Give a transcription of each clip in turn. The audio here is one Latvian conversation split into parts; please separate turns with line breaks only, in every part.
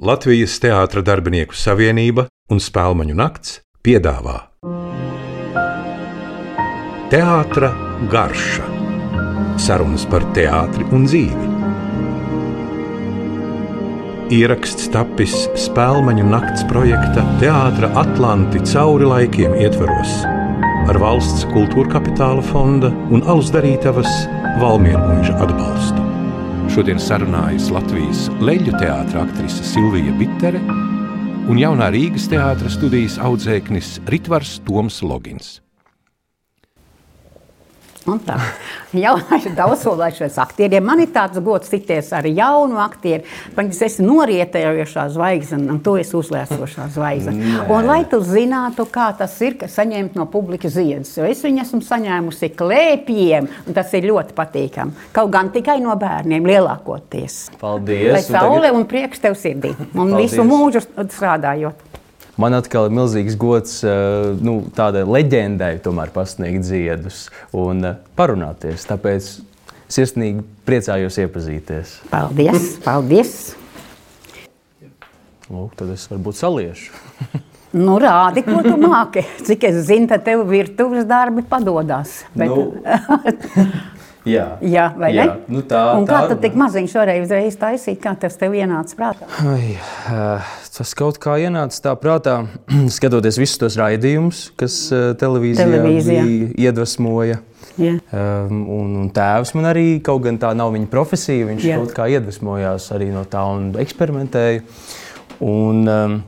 Latvijas Teātra darbinieku savienība un Spēlmaņu nakts piedāvā Teātra garša - sarunas par teātri un dzīvi. Ieraksts tapis Spēlmaņu nakts projekta Teātra Atlanti cauri laikiem ietvaros ar valsts kultūra kapitāla fonda un alus darītavas Valmiermuiža atbalstu. Šodien sarunājas Latvijas leģu teātris aktrise Silvija Bitere un jaunā Rīgas teātras studijas audzēknis Ritvars Toms Logins.
Un tā jaunais daudzsološais aktieriem. Man ir tāds gods tikties ar jaunu aktieru. Viņas esi norietējošā zvaigzne, un tu esi uzlēsošā zvaigzne. Un lai tu zinātu, kā tas ir, ka saņemt no publikas ziedus. Jo es viņu esmu saņēmusi klēpiem, un tas ir ļoti patīkami. Kaut gan tikai no bērniem lielākoties.
Paldies!
Lai saule un prieks tev sirdī. Un
Paldies.
visu mūžu strādājot.
Man atkal ir milzīgs gods eh, nu, tādai leģendai tomēr pasniegt ziedus un eh, parunāties. Tāpēc sirsnīgi priecājos iepazīties.
Paldies! paldies.
Lūk, tad es varbūt saliešu.
Nu, rādi, ko tu māki. Cik es zinu, tad tev virtuves darbi padodas. Bet,
Nu, Jā,
Jā, vai
jā.
ne?
Nu, tā,
Un
tā
kā tu
runā.
tik maziņš varēji uzreiz taisīt, kā tas tev ienāca prātā?
Ai, eh, tas kaut kā ienāca tā prātā, skatoties visus tos raidījumus, kas eh, televīzijā,
Televīzijā.
iedvesmoja.
Jā.
Um, un, un tēvs man arī, kaut gan tā nav viņa profesija, viņš.
Jā.
kaut kā iedvesmojās arī no tā un eksperimentēja. Un, um,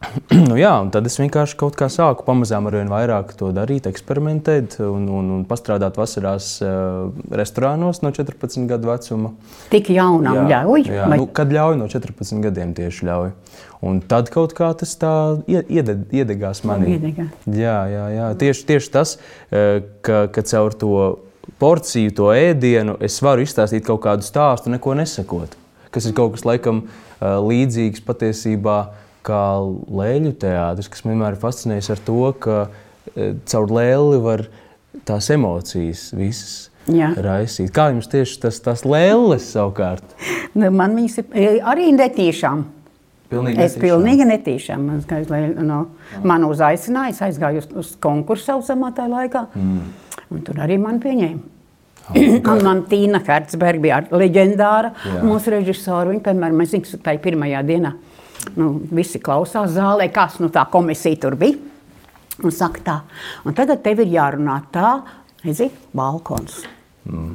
nu jā, tad es vienkārši kaut kā sāku pamazām ar vien vairāk to darīt, eksperimentēt un, un, un pastrādāt vasarās uh, restorānos no 14 gadu vecuma.
Tik jaunam ļauj.
jā.
vai-
Nu, kad ļauj no 14 gadiem tieši ļauj. Un tad kaut kā tas tā ie- iede, iedegās manī.
Iedegā.
Jā, jā, jā. Tieši, tieši tas, eh, ka, ka caur to porciju, to ēdienu, es varu izstāstīt kaut kādu stāstu, neko nesakot. Kas ir kaut kas laikam eh, līdzīgs patiesībā kā lēļu teātris, kas man vienmēr ir fascinējis ar to, ka eh, caur lēli var tās emocijas visas
Jā.
raisīt. Kā jums tieši tas, tas lēles savukārt?
Nu, Man viņas ir e, arī netīšām.
Pilnīgi
Es
netīšām.
pilnīgi netīšām. No, man uzaicināja, es aizgāju uz, uz konkursu saucamā tajā laikā. Mm. Tur arī man pieņēma. Un man Tīna Hertzberga bija leģendāra
Jā.
mūsu režisora. Viņa, piemēram, mēs zinām, ka tajā pirmajā dienā nu, visi klausās zālē, kas nu, tā komisija tur bija. Un saka tā, un tagad tev ir jārunā tā, redzi, balkons. Mm.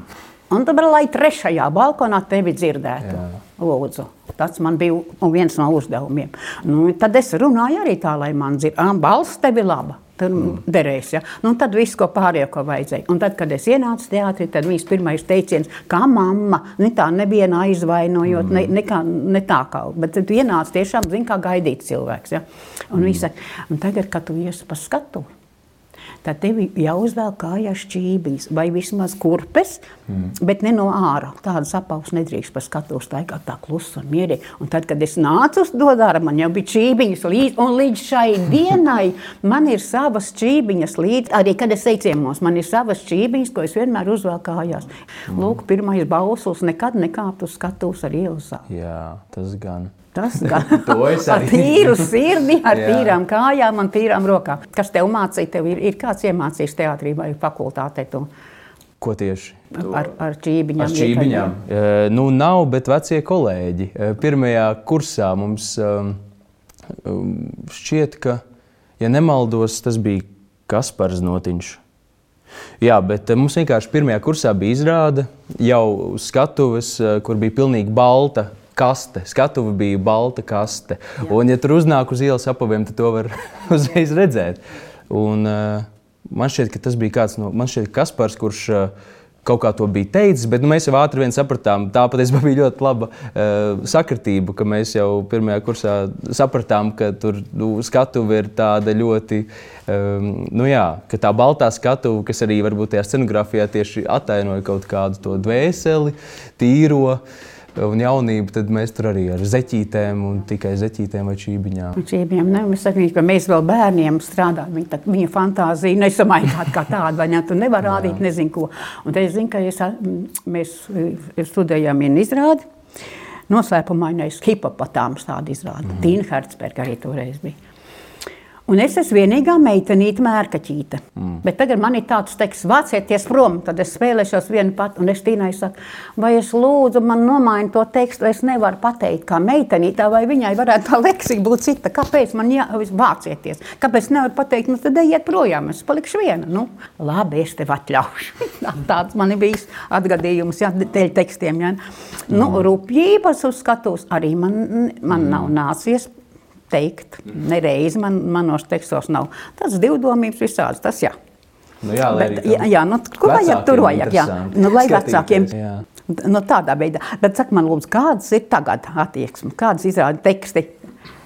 Un tad, lai trešajā balkonā tevi dzirdētu,
Jā.
lūdzu. Tas man bija viens no uzdevumiem. Nu, tad es runāju arī tā, lai man dzirdētu, balss tev ir laba. Tur mm. derēs, ja? nu, tad viss, ko pārējo, ko vajadzēja. Un tad, kad es ienācu teātrī, tad viņas pirmais teiciens, kā mamma, ne tā nevienu aizvainojot, mm. ne, ne, kā, ne tā kā. Bet tu ienāc tiešām, zini, kā gaidīt cilvēks. Ja? Un, mm. saka, un tagad, kad tu iesi pa skatu, tad tev jāuzvelk kājās čībiņas vai vismaz kurpes, mm. bet ne no ārā. Tādas apaus nedrīkst pa skatuves staigāt tā klusi un mierīgi. Un tad, kad es nācu uz to darbu, man jau bija čībiņas līdzi, un līdz šai dienai man ir savas čībiņas līdzi. Arī, kad es eju ciemos, man ir savas čībiņas, ko es vienmēr uzvelku kājās. Mm. Lūk, pirmais bauslis nekad nekāpt uz skatuves ar ielzā.
Jā, tas gan.
Tas gan ar tīru sirdi, ar tīrām kājām un tīrām rokām. Kas tev mācīja? Tev ir, ir kāds iemācījis teātrī vai fakultātē to
Ko tieši?
ar, ar čībiņām?
Ar čībiņām. E, nu, nav, bet vecie kolēģi. E, pirmajā kursā mums um, šķiet, ka, ja nemaldos, tas bija Kaspars Notiņš. Jā, bet e, mums vienkārši pirmajā kursā bija izrāde jau skatuves, kur bija pilnīgi balta. Kaste. Skatuve bija balta kaste. Jā. Un, ja tur uznāk uz ielas apaviem, tad to var uzreiz redzēt. Un, uh, man šķiet, ka tas bija kāds no man šķiet, ka Kaspars, kurš uh, kaut kā to bija teicis, bet nu, mēs jau ātri vien sapratām, tā patiesībā bija ļoti laba uh, sakritība, ka mēs jau pirmajā kursā sapratām, ka tur nu, skatuve ir tāda ļoti, um, nu jā, ka tā baltā skatuve, kas arī varbūt tajā scenogrāfijā tieši atainoja kaut kādu to dvēseli, tīro. Un jaunība, tad mēs tur arī ar zeķītēm, un tikai zeķītēm vai čībiņām.
Čībiem, ne, mēs, sakām, ka mēs vēl bērniem strādājam. Viņa, tā, viņa fantāzija nesamainīta kā tāda, vai ne? Tu nevari rādīt, nezinu ko. Un tad es zinu, ka es, mēs studējām vienu izrādi. noslēpumainais hipopotāms tāda izrāda. Mm. Tīna Hertzberga arī toreiz bija. Un es esmu vienīgā meitenīte, mērkaķīte. Mm. Bet tagad man ir tāds teiks, vācieties prom, tad es spēlēšos vienu pati. Un es tīnai saku, vai es lūdzu, man nomaini to tekstu, es nevaru pateikt, kā meitenītā, vai viņai varētu tā leksika būt cita. Kāpēc man jāvācieties? Kāpēc nevar pateikt, nu tad ejiet projām, es palikšu viena. Nu, labi, es tev atļaušu. Tāds man ir bijis atgadījums, jā, dēļ tekstiem. Jā. Nu, mm. rūpības uzskatos arī man, man nav nācies teikt. Nereizi man, manos tekstos nav. Tas divdomības visāds, tas jā.
Nu jā, Bet,
jā, jā nu, ko vajag tur vajag? Jā, nu, lai vecākiem. Jā. Nu, tādā veidā. Bet saka man, lūdzu, kādas ir tagad attieksmes, kādas izrāda teksti?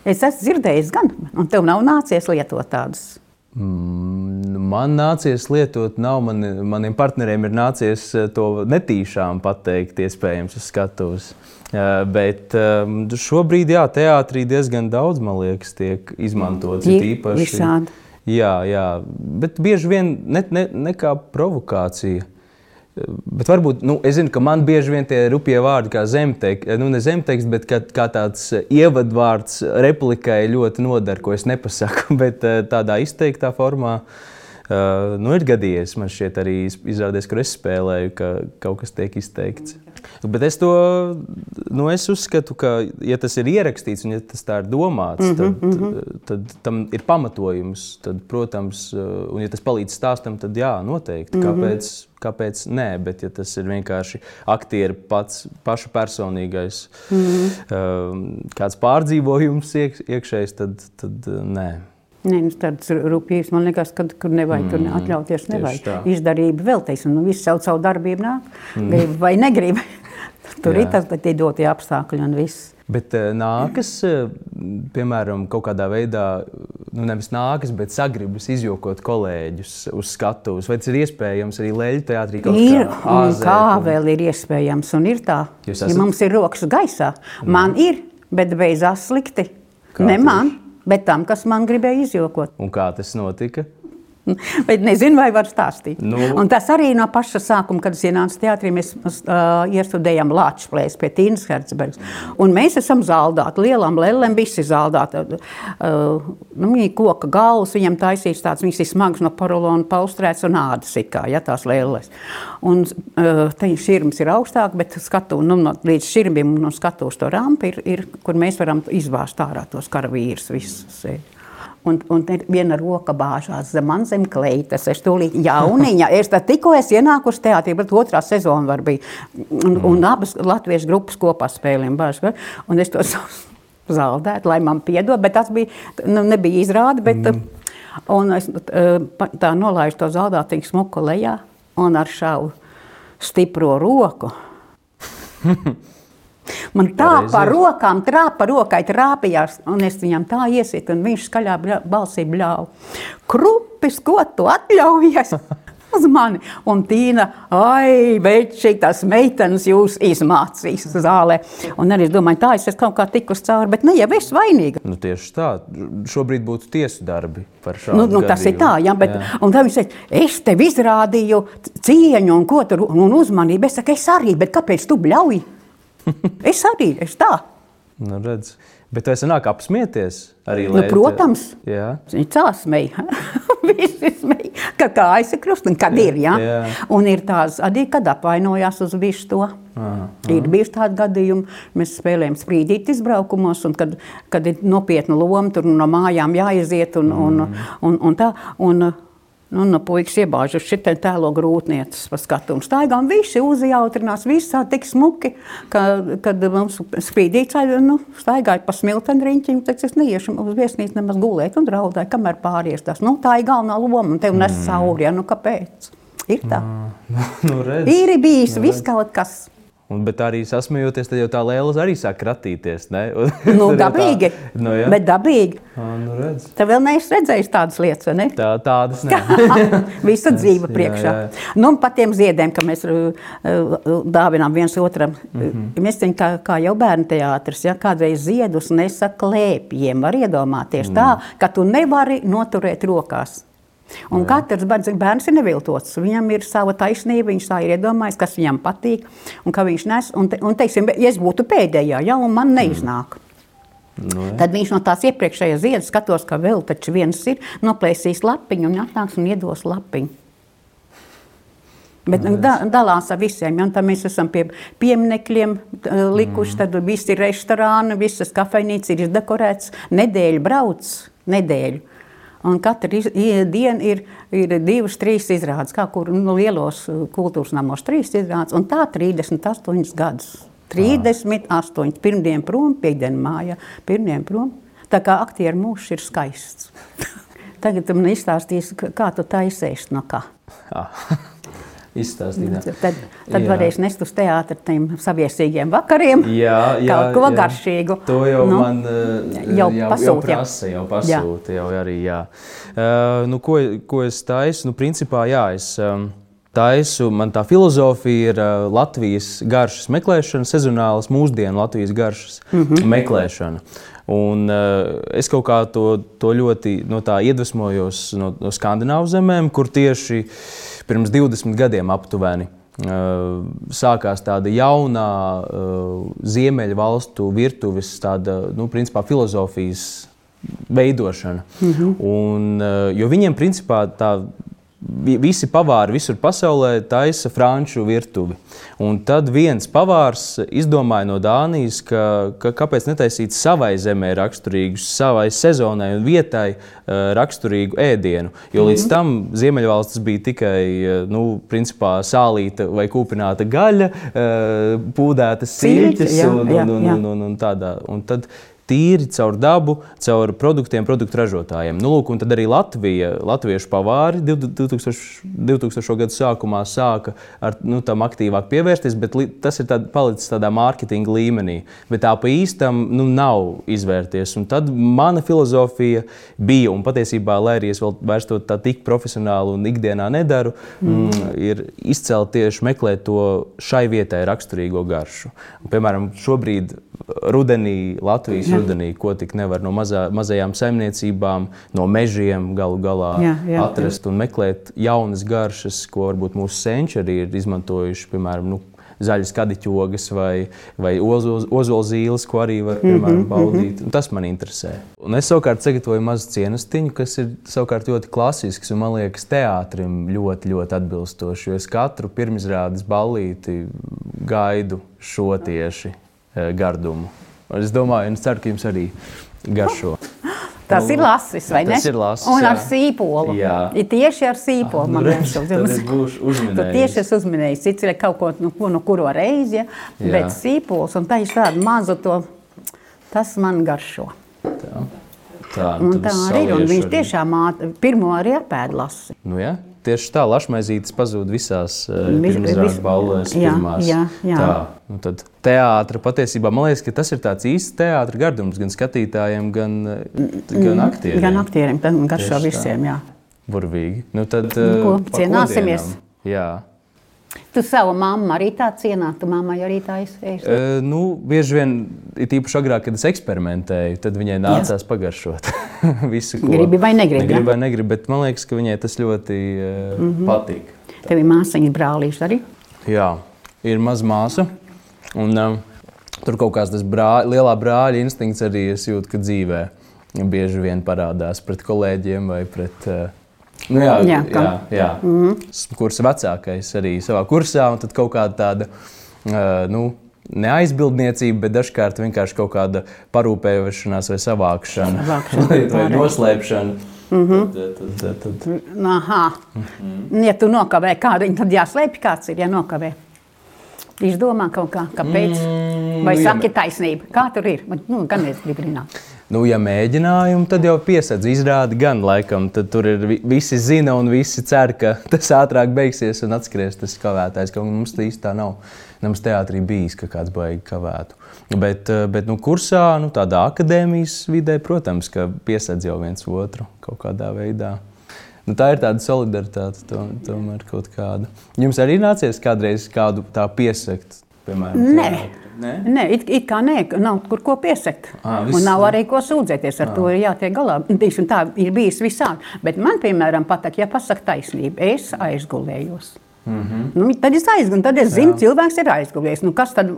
Es esmu dzirdējis gan, un tev nav nācies lietot tādus.
Mm, man nācies lietot, nav man, maniem partneriem ir nācies eh, to netīšām pateikt, iespējams, uz skatuves. Bet um, šobrīd, jā, teātrī diezgan daudz, man liekas, tiek izmantots.
Īpaši visādi.
Jā, jā, bet bieži vien ne, ne, ne kā provokācija. Bet varbūt nu, es zinu, ka man bieži vien tie rupjie vārdi, kā zemteksts, nu ne zemteksts, bet kā, kā tāds ievadvārds replikai ļoti noder, ko es nepasaku. Bet tādā izteiktā formā uh, nu, ir gadījies. Man šķiet, arī izrādās, kur es spēlēju, ka kaut kas tiek izteikts. Bet es to nu, es uzskatu, ka, ja tas ir ierakstīts un ja tas tā ir domāts, mm -hmm, tad, mm -hmm. tad tam ir pamatojums. Tad, protams, un ja tas palīdz stāstam, tad jā, noteikti. Mm -hmm. Kāpēc? Kāpēc nē, bet ja tas ir vienkārši aktieru pats, paša personīgais mm -hmm. kāds pārdzīvojums iek, iekšējs, tad, tad nē.
Nē, nu, tādas rūpības man liekas, ka tur nevajag mm, tur atļauties. Nevajag. Izdarība vēl teiksim, nu, viss savu, savu darbību nāk, mm. grib vai negrib. tur Jā. ir tas, ir dotie apstākļi un viss.
Bet uh, nākas, uh, piemēram, kaut kādā veidā, nu nevis nākas, bet sagribas izjokot kolēģus uz skatuves. Vai tas ir iespējams arī Leļu teātrī?
Ir, un kā un... vēl ir iespējams, un ir tā. Ja mums ir rokas gaisā, man mm. ir, bet beidzās slikti. Kā ne man. Bet tam, kas man gribēja izjokot.
Un kā tas notika?
Bet nezinu, vai var stāstīt. Nu. Un tas arī no paša sākuma, kad es ienācu teātrī, mēs uh, iestudējām Latvijas plēs pie Tīnas Hertzbergas. Un mēs esam zaldāti, lielām lēlēm visi zaldāti. Uh, nu, viņa koka galvas, viņam taisīts tāds, viņas ir smags no porolona paustrēts un ādas it kā, ja tās lēlēs. Un uh, te širms ir augstāk, bet skatu, nu, no, līdz širmim no skatuves to rampu ir, ir, kur mēs varam izvāst ārā tos karavīrus visus. Sēd un, un viena roka bāžās zem man zem kleitas. Es tūlīt jauniņa, es tikko es ienāku uz teātri, bet otrā sezona var bija. Un, mm. un abas latviešu grupas kopā spēlēm bāžas. Un es to zaudētu, lai man piedod, bet tas bija, nu, nebija izrāde, bet mm. un es tā nolaižu to zaudātīgu smuku lejā un ar šāvu stipro roku. Man tā pa rokām, trāpa rokai trāpījās, un es viņam tā iesitu, un viņš skaļā bļa, balsī bļāva. Krupis, ko tu atļaujies? Uz mani. Un Tīna, ai, bet šīs meitenes jūs izmācīs zālē. Un arī es domāju, tā es kaut kā tikus cauri, bet ne jau es vainīga.
Nu, tieši tā. Šobrīd būtu tiesu darbi par šādu.
Nu, nu, tas ir tā, jā, bet jā. un tā viņš teica, es tev izrādīju cieņu un ko tur un uzmanību. Es saku, es arī, bet kāpēc tu bļauji? es arī esmu tā.
Nu, redz. Bet vai sanāk apsmieties arī?
Nu, protams, viņi cāsmēja. Visi smēja, ka kājas ir krustveida, kad jā, ir. Ja? Jā. Un ir tāds arī, kad apvainojās uz visu to. Aha, aha. Ir bijuši tādi gadījumi, mēs spēlējam sprīdīt izbraukumos, un kad, kad ir nopietna loma, tur no mājām jāiziet un, mm. un, un, un tā. Un, Nu, nu, puikas iebāžas šitā tēlo grūtniecis pa skatumu. Staigām visi uzjautrinās, viss tā tik smuki, ka, kad mums spīdītāji nu, staigāja pa smiltenriņķiņu, tad es neiešu uz viesnīcu nemaz gulēt un draudēju, kamēr pāries tas. Nu, tā ir galvenā loma, un tev nes mm. cauri, ja, nu kāpēc? Ir tā.
Mm. nu, redz,
ir bijis nu, viss kaut kas.
Un, bet arī sasmejoties, tad jau tā lēlas arī sāk kratīties.
nu, dabīgi. Tā, nu, ja? bet dabīgi.
À, nu redz.
Tā vēl neesmu redzējis tādas lietas, vai ne?
Tā, tādas ne.
Visa dzīve priekšā. Jā, jā. Nu, par tiem ziediem, ka mēs uh, uh, dāvinām viens otram. Mm -hmm. Mēs zinām, kā, kā jau bērnu teātris, ja kādreiz ziedus nesaka klēpjiem. Var iedomāties mm. tā, ka tu nevari noturēt rokās. Un Jā. katrs bērns ir neviltots. Viņam ir sava taisnība, viņš tā ir iedomājies, kas viņam patīk un kā viņš nes. Un, te, un teiksim, ja es būtu pēdējā, ja man neiznāk. Mm. No, jā. Tad viņš no tās iepriekšējās ziedas skatos, ka vēl viens ir noplēsīs lapiņu un atnāks un iedos lapiņu. Bet da, dalās ar visiem. Ja, tad mēs esam pie pieminekļiem likuši. Mm. Tad visi restorāni, visas kafejnīcas ir izdekorētas. Nedēļu brauc, nedēļu. Un katru dienu ir, ir divas, trīs izrādes, kā kur nu, lielos kultūras namos, trīs izrādes. Un tā 38 gadus. 38, pirmdien prom, piekdien mājā, pirmdien prom. Tā kā aktieru mūžs ir skaists. Tagad man izstāstīs, kā tu taisēsi no kā.
Izstāstīt.
Tad, tad varēs nest uz teātra tiem saviesīgiem vakariem.
Jā, jā
kaut ko jā. garšīgu.
To jau nu, man uh, jau, jau pasūta. Jau prasa, jau pasūta, jā. jau arī, jā. Uh, nu, ko, ko es taisu? Nu, principā, jā, es... Um, taisu. Man tā filozofija ir uh, Latvijas garšas meklēšana, sezonālas mūsdienu Latvijas garšas mm -hmm. meklēšana. Un, uh, es kaut kā to, to ļoti no iedvesmojos no, no Skandināvu zemēm, kur tieši pirms 20 gadiem aptuveni sākās tāda jaunā uh, ziemeļu valstu virtuves, tāda nu, principā, filozofijas veidošana. -hmm. Un, jo viņiem principā tā Visi pavāri visur pasaulē taisa franču virtuvi. Un tad viens pavārs izdomāja no Dānijas, ka, ka kāpēc netaisīt savai zemē raksturīgu, savai sezonai un vietai uh, raksturīgu ēdienu. Jo līdz mhm. tam Ziemeļvalstis bija tikai nu, principā, sālīta vai kūpināta gaļa, uh, pūdētas siļķes un, un, un, un, un, un tādā. Un tad tīri caur dabu, caur produktiem, produktu ražotājiem. Nu, lūk, tad arī Latvija, latviešu pavāri 2000, 2000. gadu sākumā sāka ar nu, tam aktīvāk pievērsties, bet tas ir tād, palicis tādā mārketinga līmenī. Bet tā pa īstam nu, nav izvērties. Un tad mana filozofija bija, un patiesībā, lai arī es vēl vairs to tā tik profesionāli un ikdienā nedaru, mm. Mm, ir izcelt tieši meklēt to šai vietai raksturīgo garšu. Un, piemēram, šobrīd rudenī, Latvijas jā. Rudenī, ko tik nevar no mazā, mazajām saimniecībām, no mežiem galu galā jā, jā, atrast jā. un meklēt jaunas garšas, ko varbūt mūsu senči arī ir izmantojuši, piemēram, nu, zaļas kadiķogas vai, vai ozolzīles, ko arī var piemēram, mhm, baudīt. -hmm. Tas man interesē. Un es savukārt sagatavoju mazu cienestiņu, kas ir savukārt ļoti klasisks un man liekas teātrim ļoti, ļoti atbilstošs. Jo es katru pirmizrādes ballīti gaidu šo tieši Eh, gardumu. Un es domāju, un es ceru, ka jums arī garšo.
Tas nu, ir lasis, vai ne?
Tas ir lasis.
Un jā. ar sīpolu. Jā. Ir tieši ar sīpolu. Ah,
man liekas, tas ir uzmanīgs.
Tu tieši esi uzmanījis. Cits ir kaut ko, nu, no kuro reizi, ja? bet sīpols un tā ir tāda maza to, tas man garšo. Tā. Tā, un tā arī ir. Viņš tiešām pirmo arī apēd lasi.
Nu, ja? tieši tā, lašmaizītes pazūd visās uh, pirmsrādes ballēs. Jā, jā, jā. Tā, nu tad teātra patiesībā, man liekas, ka tas ir tāds īsts teātra gardums gan skatītājiem, gan, gan mm, aktieriem.
Gan aktieriem, gan garšo visiem, jā.
Burvīgi. Nu tad, uh, Ko,
cienāsimies.
Jā.
Tu savu mammu arī tā cienātu, mammai arī tā izsēž?
Uh, nu, bieži vien, it īpaši agrāk, kad es eksperimentēju, tad viņai nācās Jā. pagaršot visu, ko
gribi vai negribi.
Negribi vai negribi, bet man liekas, ka viņai tas ļoti uh, mm -hmm. patīk.
Tev ir māsiņa brālīši arī?
Jā, ir maza māsa. Un, uh, tur kaut kāds tas brā, lielā brāļa instinkts arī es jūtu, ka dzīvē bieži vien parādās pret kolēģiem vai pret uh, Nu, jā, jā, jā, jā. Mm -hmm. kursa vecākais arī savā kursā, un tad kaut kāda tāda. Uh, nu, neaizbildniecība, bet dažkārt vienkārši kaut kāda parūpēšanās vai savākšana, savākšana vai, noslēpšana. Mm -hmm. tad, tad, tad, tad.
Aha. Mm -hmm. Ja tu nokavē kādu, tad jāslēpj kāds ir, ja nokavē. Izdomā kaut kā, kāpēc. Mm, vai nu, saki jā, taisnību. Kā tur ir? Nu, gan es gribu zināt.
Nu, ja mēģinājumu, tad jau piesaistās izrādi gan laikam. Tad tur ir visi zina un visi cer, ka tas ātrāk beigsies un atskries tas kavētājs. Ka mums tā īsti tā nav. Mums teātrī bijis, ka kāds baigi kavētu. Bet, eh, bet nu, kursā, nu, tādā akadēmijas vidē, protams, ka piesaistās jau viens otru kaut kādā veidā. Nu, tā ir tāda solidaritāte, to, tomēr kaut kāda. Jums arī nācies kādreiz kādu tā piesakt piemēram,
Nē.
Nē?
Nē, it, it kā nē, nav kur ko piesakt.
Ā, viss-
un nav arī ko sūdzēties. Ar to ir jātiek galā. Tiksim, tā ir bijis visādi. Bet man, piemēram, patīk, ja pasakā taisnība, es aizgulējos. Mm -hmm. nu, tad es aizgūstu, tad es zinu, ka cilvēks ir aizgulējis. Nu, kas tad,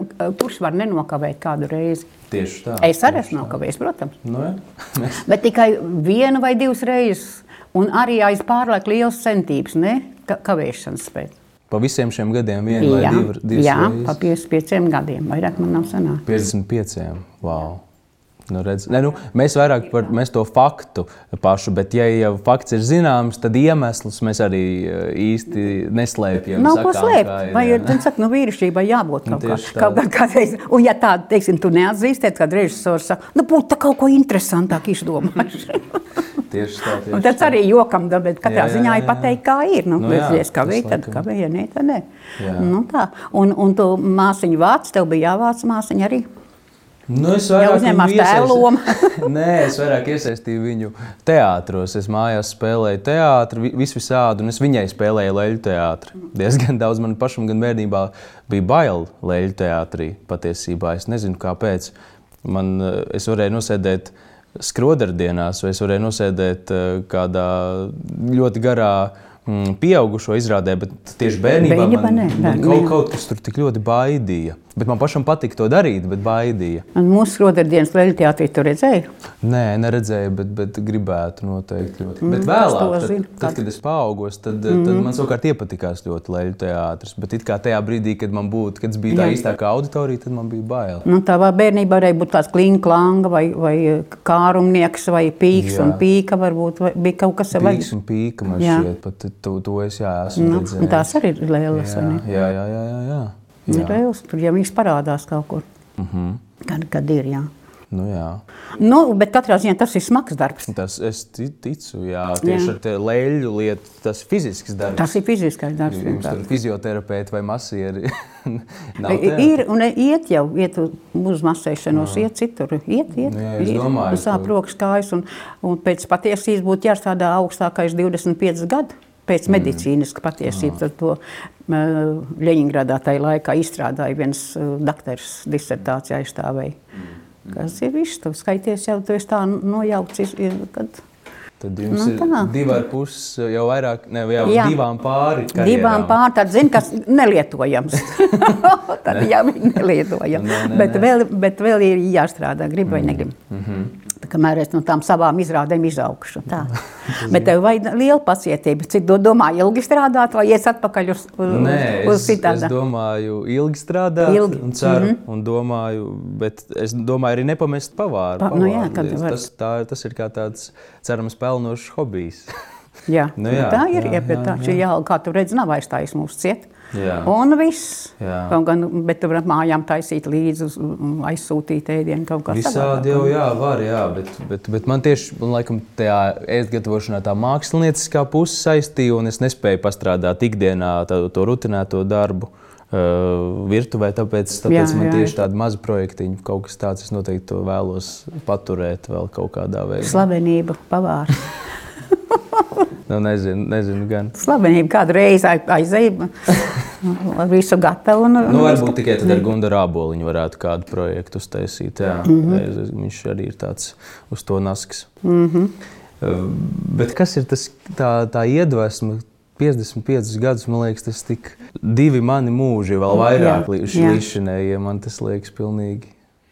kurš var nenokavēt kādu reizi?
Tieši tā.
Es arī esmu nokavējis, protams.
Nu, jā. Mēs-
Bet tikai vienu vai divas reizes. Un arī aiz pārlieku liels centības, ne ka, kavēšanas spēja.
Pa visiem šiem gadiem viena vai divas
jā
reizes?
pa 55 gadiem. Vairāk man nav sanācis.
55. Wow. Nu, redz, ne, nu, mēs vairāk par mēs to faktu pašu, bet, ja jau fakts ir zināms, tad iemeslus mēs arī eh, īsti neslēpjam.
Nav ko
sakām,
slēpt.
kā ir,
Vai ir saka, nu, vīrišķībai jābūt
Nu,
kaut, kā, kaut kā kādreiz. Un, ja tādu, teiksim, tu neatzīsties, kad režisors saka, nu, būtu kaut ko interesantāk izdomājuši.
Tieši tā. Tieši
tas arī jokam, bet katrā
Jā, jā,
ziņā ir pateikt, kā ir. Nu,
Nu, jā,
ja es kavēju,
tas
tad
laikam.
kavēju, ja nē, tad nē.
Jā.
Nu, tā. Un, un tu māsiņu vāc, tev bija jāvāc māsiņa arī.
Nu, es vairāk
uzņēmās tēva lomu.
Nē, es vairāk iesaistīju viņu teātros. Es mājās spēlēju teātrus, visu visādi, un es viņai spēlēju leļu teātrī. Diezgan daudz man pašam, gan bērnībā, bija bail leļu teātrī. Patiesībā es nezinu, kāpēc. Man, eh, es varēju nosēdēt skrodardienās, vai es varēju nosēdēt eh, kādā ļoti garā. mm, Pieaugušo izrādē, bet tieši bērnībā
Bērnībā
man,
nē,
man kaut, kaut kas tur tik ļoti baidīja. Bet man pašam patika to darīt, bet baidīja.
Un mūsu skrodardienas leļu teātrī tu redzēji.
Nē, neredzēju, bet, bet gribētu noteikti. Ļoti. Mm, bet vēlāk, tad,
zinu.
tad, kad es paaugos, tad, mm. tad man savukārt iepatikās ļoti leļu teātris. Bet it kā tajā brīdī, kad man būtu, kad es biju tā
Jā.
īstākā auditorija, tad man bija bail.
Nu, tavā bērnībā varēja būt tāds klīņklanga vai, vai kārumnieks vai pīks
Jā.
un pīka. Varbūt vai bija kaut kas
Pīks un pīka man
Jā.
šķiet, pat to, to es jā, esmu
Nu,
redzējis.
tās arī ir lielas.
jā, jā, jā, jā, jā, jā. Jā.
lielas, tur jau viņas parādās kaut kur.
Mm -hmm.
Kad, kad ir, jā.
nu, jā.
Nu, bet katrā ziņā tas ir smags darbs.
Tas es ti- ticu, jā, tieši
Jā.
ar leļu lietu, tas ir fizisks darbs.
Tas ir fiziskais darbs.
Jums tur fizioterapeiti vai masieri. Nav teātris?
Ir un iet jau iet uz masēšanos, iet citur. Iet, iet,
Nu jā, es domāju,
sāp
ka-
rokas kājas. Un, un pēc patiesības būtu jāstrādā augstākais 25 gadu. Pēc
Mm.
medicīnas patiesības tad to uh, Leņņģeradā tajā laikā izstrādāja viens uh, doktors disertācijā aizstāvēja.
Mm.
Kas ir viss? Tu skaities jau, tu esi tā nojaucis, kad
Tad jums
Nu,
ir divi ar pus, jau vairāk, ne jau
Jā.
divām pāri.
Divām
karjerām.
pāri tad zina, kas nelietojams. tad jau ir nelietojams.
Nē, nē,
bet,
nē.
vēl, bet vēl ir jāstrādā, grib vai negrib. Mm -hmm. Kamēr es no tām savām izrādēm izaugšu. Tā. bet tev vajag liela pacietība. Cik do- domā, ilgi strādāt vai iet atpakaļ uz, uz,
Nē,
uz
es, es
citādi?
domāju, ilgi strādāt,
Ilgi.
un ceru, mm -hmm. un domāju, bet es domāju, arī nepamest pavāru.
Pa- nu jā,
pavāru.
kad
Es-
var.
tas, tā, tas ir kā tāds cerams pelnošs hobijs.
Jā,
Nu jā,
tā ir.
jā,
Jā, jā,
jā,
tā, jā. Jā, kā tu redzi, nav aizstājis mūsu ciet.
Jā.
Un viss. Gan, bet tu vari mājām taisīt līdzi, uz- aizsūtīt ēdienu kaut kā
Visādi jau jā, var, jā, bet, bet, bet man tieši man, laikam, tajā ēst gatavošanā tā mākslinieckā puse saistīja, un es nespēju pastrādāt ikdienā tā, to rutinēto darbu. Uh, virtuvē, tāpēc, tāpēc
Jā,
man
jā.
tieši tāda maza projektiņa, kaut kas tāds, es noteikti to vēlos paturēt vēl kaut kādā veidā.
Slavenība, pavārs.
Nu, nezinu, nezinu gan.
Slavenība kādu reizi aizēja visu gatavu. Un,
Nu, varbūt tikai tad ar Gunāru Aboliņu varētu kādu projektu uztaisīt. Jā, mm. -hmm. Viņš arī ir tāds uz to nasks. Mm -hmm. Bet kas ir tas, tā, tā iedvesma? 55 gadus, man liekas, tas ir divi mani mūži, vēl vairāk līdz
jā.
līdšanai. Man tas liekas pilnīgi.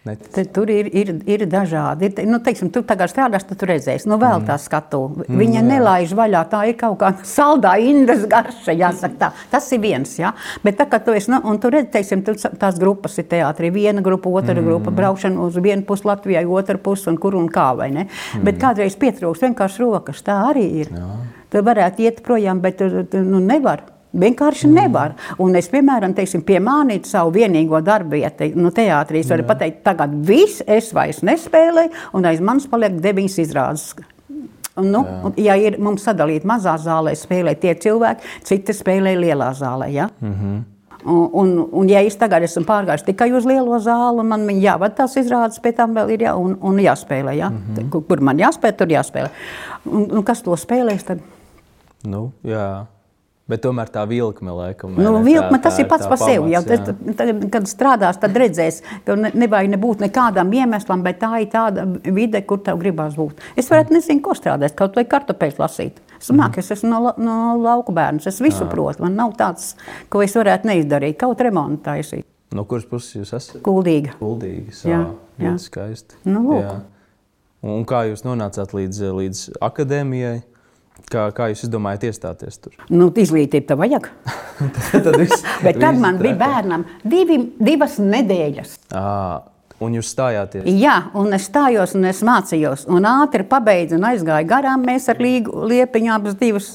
Te, tur ir, ir, ir dažādi. Ir, nu, teiksim, tu tagad strādāsi, tad tu redzēsi, nu, vēl tā skatu. Viņa nelaiž vaļā, tā ir kaut kāda saldā indas garša, jāsaka tā. Tas ir viens, jā. Bet tā kā tu esi, nu, un tu redzi, teiksim, tu, tās grupas ir teātrī, viena grupa, otra mm. grupa, braukšana uz vienu pusi Latvijai, otra pusi un kur un kā, vai ne? Mm. Bet kādreiz pietrūkst vienkārši rokas, tā arī ir. Jā. Tu varētu iet projām, bet tu, tu, nu, nevar. Vienkārši mm. nevar. Un es, piemēram, teiksim, piemānītu savu vienīgo darbu vietu. Nu, teātrī es varu pateikt, tagad viss es vairs nespēlēju, un aiz manis paliek deviņas izrādes. Nu, un, ja ir mums sadalīta mazā zālē, spēlē tie cilvēki, citi spēlē lielā zālē. Ja? Mm -hmm. Un, un, un, ja es tagad esmu pārgājis tikai uz lielo zāli, man viņa jāvada tās izrādes, pēc tam vēl ir jā, un, un jāspēlē. Ja? Mm -hmm. kur, kur man jāspēlē, tur jāspēlē. Un, un kas to spēlēs? Tad?
Nu, jā. Bet tomēr tā vilkme, laikam,
Nu,
ne?
vilkme,
Tā-
tas
tā
ir pats par sevi. Jau,
jā.
tad, kad strādās, tad redzēs, ka ne, nevajag nebūt nekādam iemeslam, bet tā ir tāda vide, kur tev gribās būt. Es varētu nezinu, ko strādāt, kaut vai kartupeļus lasīt. Māku, es esmu no, no lauku bērns, es visu protu. Man nav tāds, ko es varētu neizdarīt, kaut remontu taisīt.
No kuras puses jūs esat?
Kuldīga.
Kuldīgas.
Jā,
Jā,
jā.
skaisti.
Nu, lūk.
Jā. Un kā jūs nonācāt līdz, līdz akadēmijai? Kā, kā jūs izdomājat iestāties tur?
Nu, izglītība tev vajag.
tad viss,
Bet tad man bija bērnam divi, divas nedēļas.
Ā, Un jūs stājāties?
Jā, un es stājos, un es mācījos, un ātri pabeidzu, un aizgāju garām. Mēs ar Līgu Liepiņu abas divas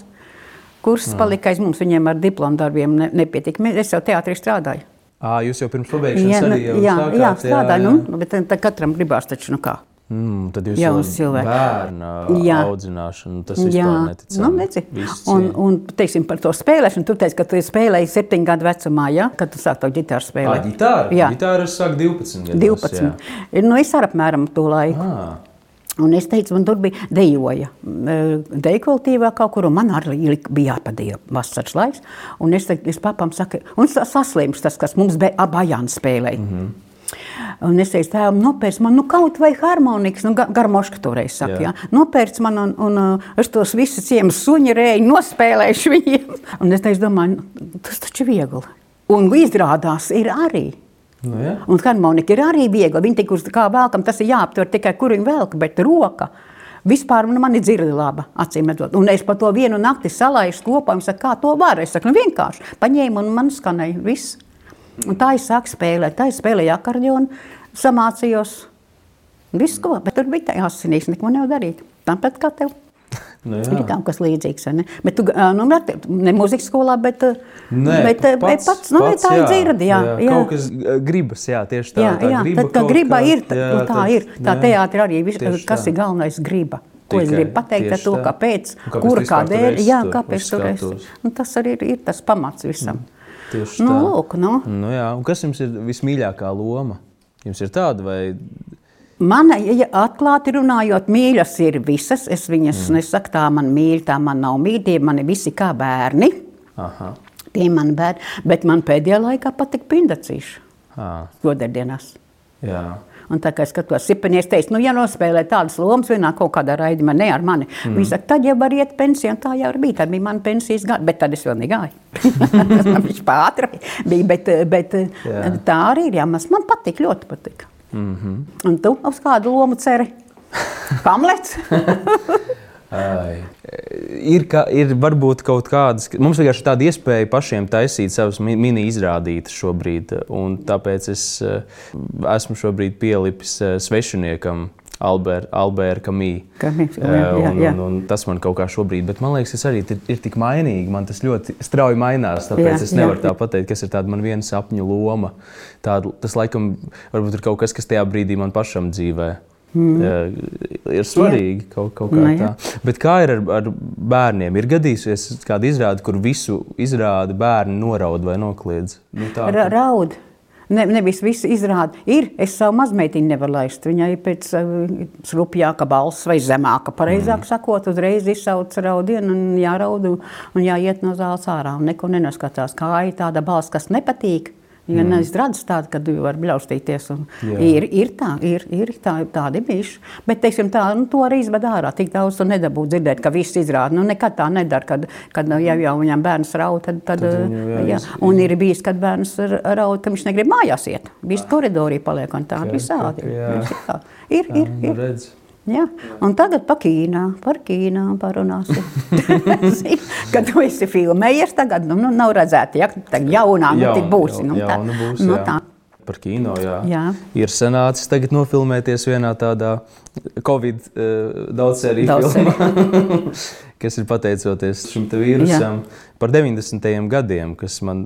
kursus palika aiz mums. Viņiem ar diplomu darbiem ne, nepietika. Es jau teātrī strādāju.
À, jūs jau pirms pabeigšanas
Jā, nu,
arī jau
jā,
sākāt,
jā, strādāju.
jā.
Nu, bet tad katram gribās taču nu kā.
Mm, tad jūs jau bērnu
Jā.
audzināšanu, tas
Jā,
vispār neticami.
nu.
Viss
un,
un,
teiksim, par to spēlēšanu. Tu teici, ka tu spēlēji septiņu gadu vecumā, ja? kad tu sāki to ģitāru
Ā,
spēlēt.
ģitāra?
Jā.
Ģitāra es sāku 12 gados.
12. Nu, es arī apmēram to laiku.
Jā.
Un es teicu, man tur bija dejoja. Deju kolektīvā kaut kur, un man arī bija jāpadejo vasaras laiks. Un es, teicu, es papam saku, un sa- saslims tas, kas mums bija abajāni spēlēja. Mm -hmm. Un es teicu, tēvam, nopērc man nu, kaut vai harmonikas, nu, ga- garmoška toreiz saka,
Jā.
jā. Nopērc man, un, un uh, es tos visus ciemus suņi rēju nospēlēšu viņiem. Un es teicu, domāju, nu, tas taču viegli. Un izrādās ir arī.
Nu, jā.
Un harmonika ir arī viegla. Viņa tik uz kā velkam, tas ir jāaptver tikai kur viņa velk, bet roka. Vispār nu, man ir dzirde laba, acīm redzot. Un es par to vienu nakti salaidu kopā, un saku, kā to var. Es saku, nu vienkārši paņēmu un man skanēja viss. Un tā es sāku spēlēt. Tā es spēlēju akordionu, samācījos. Visu ko, bet tur bija tā asinīs, neko nevar darīt. Tāpat kā tev.
Nu,
Ir
jā.
kaut kas līdzīgs. Ne, bet tu, nu, ne- mūzikas skolā, bet,
Nē,
bet, pats, pats, nu, pats, tā ir dzirde. Jā, jā.
Kaut kas gribas, jā, tieši tā.
Jā,
tā
jā
griba
tad,
kaut
griba
kā-
ir, tad,
jā,
jā, nu, tā
tad-
ir. Tā
jā.
teātrī arī viss, kas
tā.
ir galvenais, griba. Ko es
Tikai-
gribu pateikt ar to,
tā.
kāpēc,
Un kāpēc tur
kādēļ, jā, kāpēc tur es. Nu, tas arī ir, ir tas pamats visam.
Tieši
Nu,
tā.
lūk, nu.
Nu, jā. Un kas jums ir vismīļākā loma? Jums ir tāda vai
Man, ja atklāti runājot, mīļas ir visas. Es viņas mm. nesaku, tā man mīl, tā man nav mīļa. Tie mani visi kā bērni.
Aha.
Tie man bērni. Bet man pēdējā laikā patika pindacīši.
À,
Godardienās.
jā.
Un tā kā es skatos, Sipenies teica, nu, ja nospēlē tādas lomas vienā kaut kādā raidījumā, ne ar mani, mm. viņi saka, tad jau var iet pensijā, un tā jau bija, tad bija mana pensijas gada, bet tad es vēl negāju. Viņš pātri bija, bet, bet
Jā.
tā arī ir, jā, man patīk, ļoti patīk. Mm -hmm. Un tu uz kādu lomu ceri? Hamlets?
Ir, ka, ir varbūt kaut kādas, mums vienkārši ir tāda iespēja pašiem taisīt savus mi- mini izrādītas šobrīd. un Tāpēc es eh, esmu šobrīd pielipis eh, svešiniekam. Alberta Alber.
Camus, jā,
Eh,
jā,
un,
jā.
un, un tas man kaut kā šobrīd, bet man liekas, tas arī ir, ir tik mainīgi. Man tas ļoti strauji mainās. Tāpēc
Jā,
jā, es
jā.
nevaru tā pateikt, kas ir tāda man viena sapņu loma. Tāda, tas laikam varbūt ir kaut kas, kas tajā brīdī man pašam dzīvē. Mm. Ir svarīgi kaut, kaut kā
Nu,
tā.
jā.
Bet kā ir ar, ar bērniem? Ir gadījusies kāda izrāde, kur visu izrādi bērni noraud vai nokliedz? Nu, tā,
Ra raud. Ne, nevis visi izrāda. Ir, es savu mazmeitiņu nevaru laist. Viņai ir pēc uh, skrupjāka balss vai zemāka. Pareizāk mm. sakot, uzreiz izsauc raudienu un jāraud un un jāiet no zāles ārā. Un neko nenoskatās. Kā ir tāda balss, kas nepatīk. Ja mm. neizrādās tāda, ka tu vari bļaustīties. Ir, ir tā, ir, ir tā, tādi bijuši. Bet, teiksim, tā, nu, to arī izved ārā. Tik daudz tu nedabū dzirdēt, ka viss izrāda. Nu, nekad tā nedara, kad, kad nu, jau, jau viņam bērns raud. Tad, tad,
Tad viņu, jā,
jā, un ir bijis, kad bērns r- raud, ka viņš negrib mājās iet. Viņš koridorī paliek un tādi visādi.
jā.
Ir, ir,
nu,
ir. Jā. Un tagad par Ķīnā, par Ķīnā parunāsim. Kad tu esi filmējies, tagad nu, nu, nav redzēta, ja tā jaunā nu,
Jauna-
tik būsi.
jau-
Nu, tā,
būs,
nu,
jā.
tā.
Par kino, jā.
Jā.
Ir sanācis tagad nofilmēties vienā tādā Covid uh, daudzsēriju
Daudzsēriju.
filmā, kas ir pateicoties šim vīrusam par 90. gadiem, kas man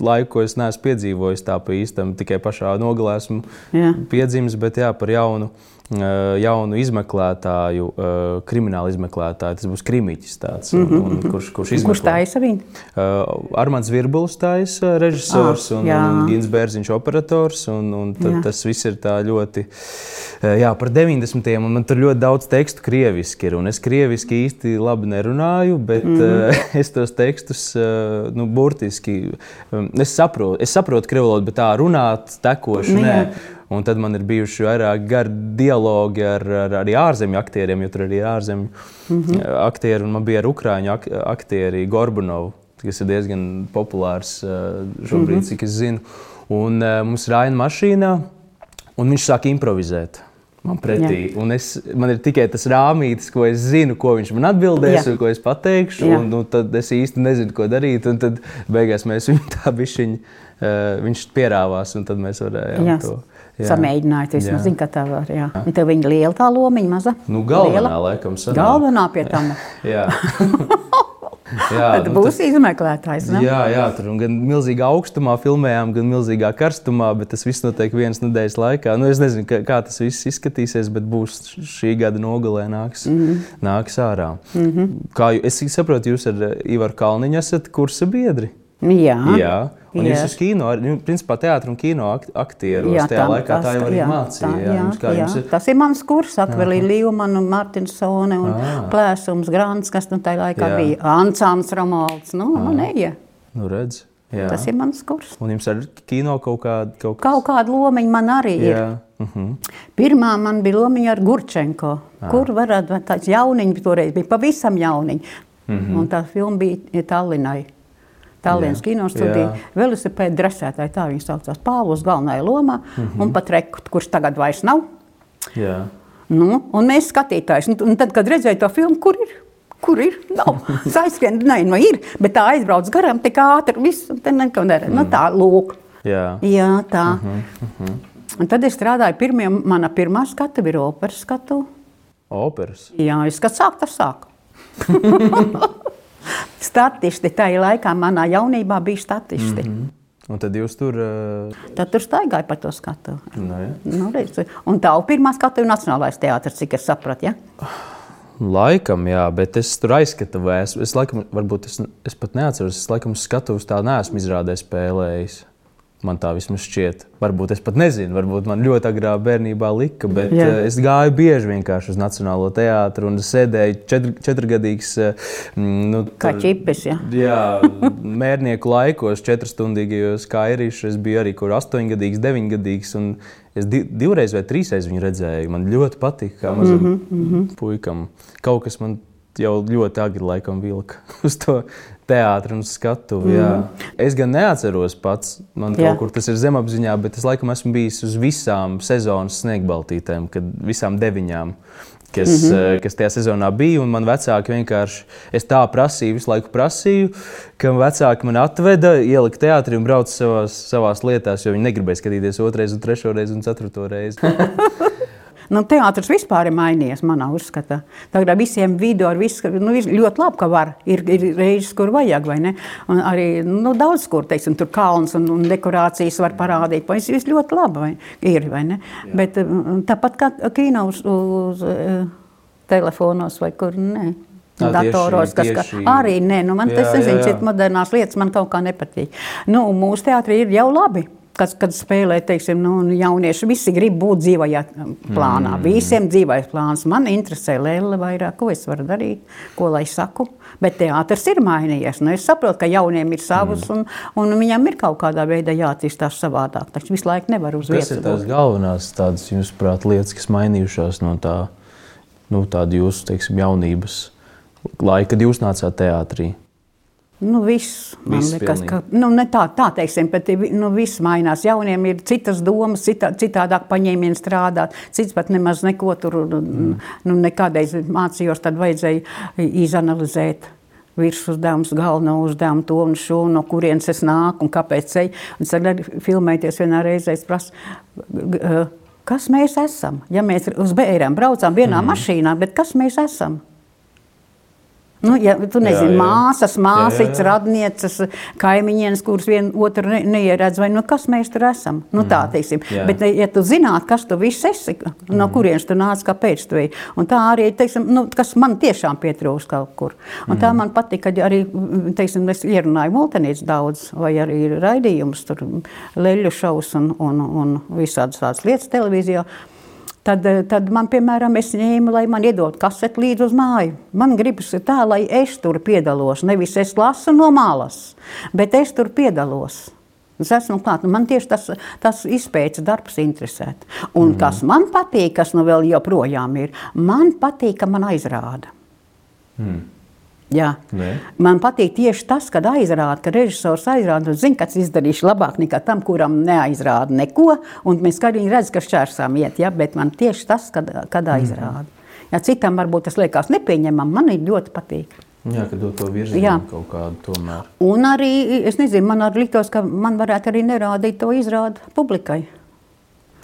laiku, ko es neesmu piedzīvojis tā pa īstam, tikai pašā nogalē esmu
Jā.
piedzimis, bet jā, par jaunu jaunu izmeklētāju, kriminālu izmeklētāju. Tas būs krimiķis, tāds, un, un, kurš, kurš izmeklē.
Kurš taisa viņu?
Armāns Virbulis taisa režisors ah, un, un Gins Bērziņš operators. Un, un tad, tas viss ir tā ļoti, jā, par 90. un man tur ļoti daudz tekstu krieviski ir. Un es krieviski īsti labi nerunāju, bet mm -hmm. es tos tekstus, nu, burtiski, es saprotu, es saprotu krievu valodu, bet tā runāt, tekoši, nē. nē. Un tad man ir bijuši vairāk gari dialogi ar, ar arī ārzemju aktieriem, jo tur arī ir ārzemju mm -hmm. aktieri. Man bija ar ukrāņu ak aktieri Gorbunovu, kas ir diezgan populārs šobrīd, mm -hmm. cik es zinu. Un uh, mums ir aina mašīnā, un viņš sāk improvizēt. Man pretī. Es, man ir tikai tas rāmītis, ko es zinu, ko viņš man atbildēs, Jā. un ko es pateikšu. Un, nu, tad es īsti nezinu, ko darīt. Un tad beigās mēs viņu tā bišķiņi, uh, viņš pierāvās, un tad mēs varējām Jā. to
samēģinājāt. Es nezinu, kā tā var. Jā. Un tev viņa liela tā lomiņa, maza?
Nu, galvenā, liela. laikam, sanāk.
Galvenā pie tam.
jā.
Jā, Tad nu, būs tas, izmeklētājs. Ne?
Jā, jā, tur gan milzīgā augstumā filmējām, gan milzīgā karstumā, bet tas viss notiek vienas nedēļas laikā. Nu, es nezinu, kā, kā tas viss izskatīsies, bet būs šī gada nogalē nāks, mm -hmm. nāks ārā. Mm -hmm. Kā es saprotu, jūs ar Ivaru Kalniņu esat kursa biedri?
Jā.
jā. Un jā. jūs esat kino, nu, principā teātris un kino aktieros. Jā, tajā tā, laikā tas, tā jau arī jā, mācīja. Tā, jā, jā,
jā. Ir... Tas ir mans kurs, Akvelī Līvmanu, Martinsone un à. Plēsums Grants, kas nu tajā laikā jā. bija Ansāns Romalds. Nu, à. man eja.
Nu, redz. Jā.
Tas ir mans kurs.
Un jums ar kino kaut kāda? Kaut,
kas... kaut kāda lomiņa man arī ir. Jā. Uh mhm. -huh. Pirmā man bija lomiņa ar Gurčenko, à. kur varētu tāds jauniņš toreiz bija pavisam jauniņš. Uh mhm. -huh. Un tā filma bija Tallinai. Tallinas kinostudija, velosipēda dresētāja, tā viņa saucās Pāvils galvenajā lomā, mm -hmm. un pat Rekut, kurš tagad vairs nav.
Jā.
Nu, un mēs skatītājs, un, un tad, kad redzēju to filmu, kur ir? Kur ir? Nav. Aizskrien, nē, nu ir, bet tā aizbrauc garām tik ātri, viss, te neko nedara. Mm. Nu tā, lūk.
Jā,
Jā tā. Mm -hmm, mm -hmm. Un tad es strādāju, pirmie, mana pirmā skatu bija operas skatu.
Operas?
Jā, es kad sāku, tas sāku. statisti. Tajā laikā manā jaunībā bija statisti. Mm -hmm.
Un tad jūs tur. Uh...
Tad tur staigāja pa to skatu.
No, ja.
nu, reiz. un tā pirmā skatu ir Nacionālais teātris, cik es sapratu. Ja?
Laikam, jā, bet es tur aizskatu, es, es laikam, varbūt es, es pat neatceros, es laikam skatuves tā neesmu izrādē spēlējis. Man tā vismaz šķiet. Varbūt es pat nezinu, varbūt man ļoti agrā bērnībā lika, bet Jā. Eh, es gāju bieži vienkārši uz Nacionālo teātru un sēdēju četr, četrgadīgs. Eh,
nu, kā ķipis, ja?
jā, mērnieku laikos, četrstundīgajos kairīšos. Es biju arī kur astoņgadīgs, deviņgadīgs. Es di divreiz vai trīsreiz viņu redzēju. Man ļoti patika, kā mazam mm -hmm. puikam. Kaut kas man jau ļoti agri laikam vilka uz to teātris un skatuvi. Mm. Es gan neatceros pats, man jā. kaut kur tas ir zemapziņā, bet es laikam esmu bijis uz visām sezonas sniegbaltītēm, kad visām deviņām. Kas, mm -hmm. kas tajā sezonā bija, un man vecāki vienkārši, es tā prasīju, visu laiku prasīju, ka vecāki man atveda, ielika teātrī un brauca savās, savās lietās, jo viņi negribēja skatīties otrais, un trešo reizi un ceturto reizi.
Nu, teātris vispār ir mainījies, manā uzskatā. Tagad visiem video ar visu, nu, ļoti labi, ka var. Ir, ir reizes, kur vajag, vai ne? Un arī nu, daudz, kur, teiksim, tur kalns un, un dekorācijas var parādīt. Tas viss ļoti labi vai, ir, vai ne? Jā. Bet tāpat kā kino uz, uz uh, telefonos vai kur, ne. Datoros, tieši, kas tieši... arī nē, nu man jā, tas nezinu, šeit modernās lietas man kaut kā nepatīk. Nu, mūsu teātrī ir jau labi kad, kad spēlē, teiksim, nu, jaunieši visi grib būt dzīvajā plānā. Mm. Visiem dzīvais plāns. Man interesē Lēle vairāk, ko es varu darīt, ko lai saku. Bet teātris ir mainījies. Nu, es saprotu, ka jauniem ir savs, mm. un, un viņam ir kaut kādā veidā jāattīstās savādāk. Taču visu laiku nevar uz vietas.
Kas ir tās galvenās tādas, jūsuprāt, lietas, kas mainījušās no tā, nu, tāda jūsu, teiksim, jaunības laika, kad jūs nācāt teātrī?
Nu, viss, viss liekas, ka nu, tā, tā teiksim, bet nu, viss mainās. Jauniem ir citas domas, citā, citādāk paņēmieni strādāt. Cits pat nemaz neko tur, mm. nu, nekādreiz mācījos, tad vajadzēja izanalizēt virsmas galveno uzdevumu, to un šo, no kurienes es nāku un kāpēc ceļu. Un tad arī filmēties vienā reizē, es prasu, kas mēs esam? Ja mēs uz bērniem braucām vienā mm. mašīnā, bet kas mēs esam? Nu, ja tu nezini,
Jā, jā.
māsas, māsītes, radnieces, kaimiņienes, kuras vienu otru ne, neieredz, vai nu, kas mēs tur esam. Nu, tā teiksim.
Jā.
Bet, ja tu zinātu, kas tu viss esi, no kurienes tu nāc, kāpēc tu ej, un tā arī, teiksim, nu, kas man tiešām pietrūks kaut kur. Un tā man patīk, kad arī, teiksim, es ierunāju multenīts daudz, vai arī raidījumus, tur leļu šaus un, un, un visādas tādas lietas televīzijā. Tad, eh, tad man, piemēram, es ņēmu, lai man iedod kaseti līdzi uz māju. Man gribas tā, lai es tur piedalos. Nevis es lasu no malas, bet es tur piedalos. Es esmu klāta. Man tieši tas, tas izpētes darbs interesē. Un mm. kas man patīk, kas nu vēl joprojām ir, man patīk, ka man aizrāda.
Mm.
Jā.
Nē.
Man patīk tieši tas, kad aizrāda, ka režisors aizrāda, zina, kas izdarīs labāk nekā tam, kuram neaizrāda neko. Un mēs arī redzam, ka šķērsām iet, ja? bet man tieši tas, kad, kad aizrāda. Ja citam varbūt tas liekas nepieņemam, man ļoti patīk.
Jā, ka dod to virzienu kaut kādu tomēr.
Un arī, es nezinu, man arī liktos, ka man varētu arī nerādīt to izrādi publikai.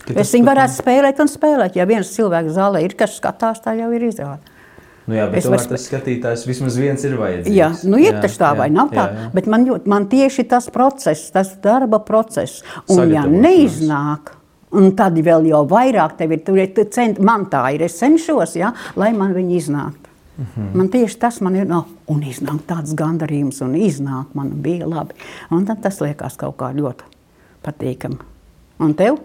Ka
Es viņu varētu spēlēt un spēlēt. Ja viens cilvēks zālē ir, kas skatās, tā jau ir izrāde.
Nu jā, bet
varu-
tas skatītājs vismaz viens ir vajadzīgs.
Jā, nu ir
Jā,
tas tā,
jā,
vai nav tā?
jā, jā.
Bet man, ļoti, man tieši tas process, tas darba process, un ja neiznāk, un tad vēl jau vairāk tev ir, tur ir cent, man tā ir, es cenšos, ja, lai man viņi iznāktu.
Mhm.
Man tieši tas man ir, no, un iznāk tāds gandarījums, un iznāk man bija labi. Un tad tas liekas kaut kā ļoti patīkami. Un tev?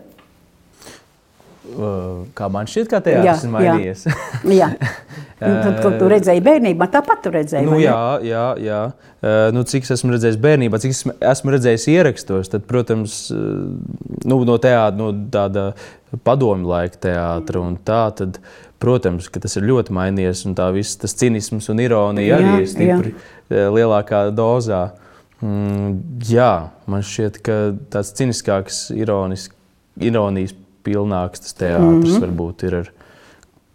Kā man šķiet, kā teātris ir mainījies.
jā. Un Tad, kad tu redzēji bērnībā, tāpat tu redzēji.
Nu, jā, jā, jā. Uh, nu, cik es esmu redzējis bērnībā, cik es esmu redzējis ierakstos, tad, protams, uh, nu, no tāda no tāda padomju laika teātra un tā, tad, protams, ka tas ir ļoti mainījies un tā viss tas cinisms un ironija arī
Jā,
ir stipri uh, lielākā dozā. Mm, jā, man šķiet, ka tāds ciniskāks, ironis, ironijas pilnāks tas teātris mm -hmm. varbūt ir ar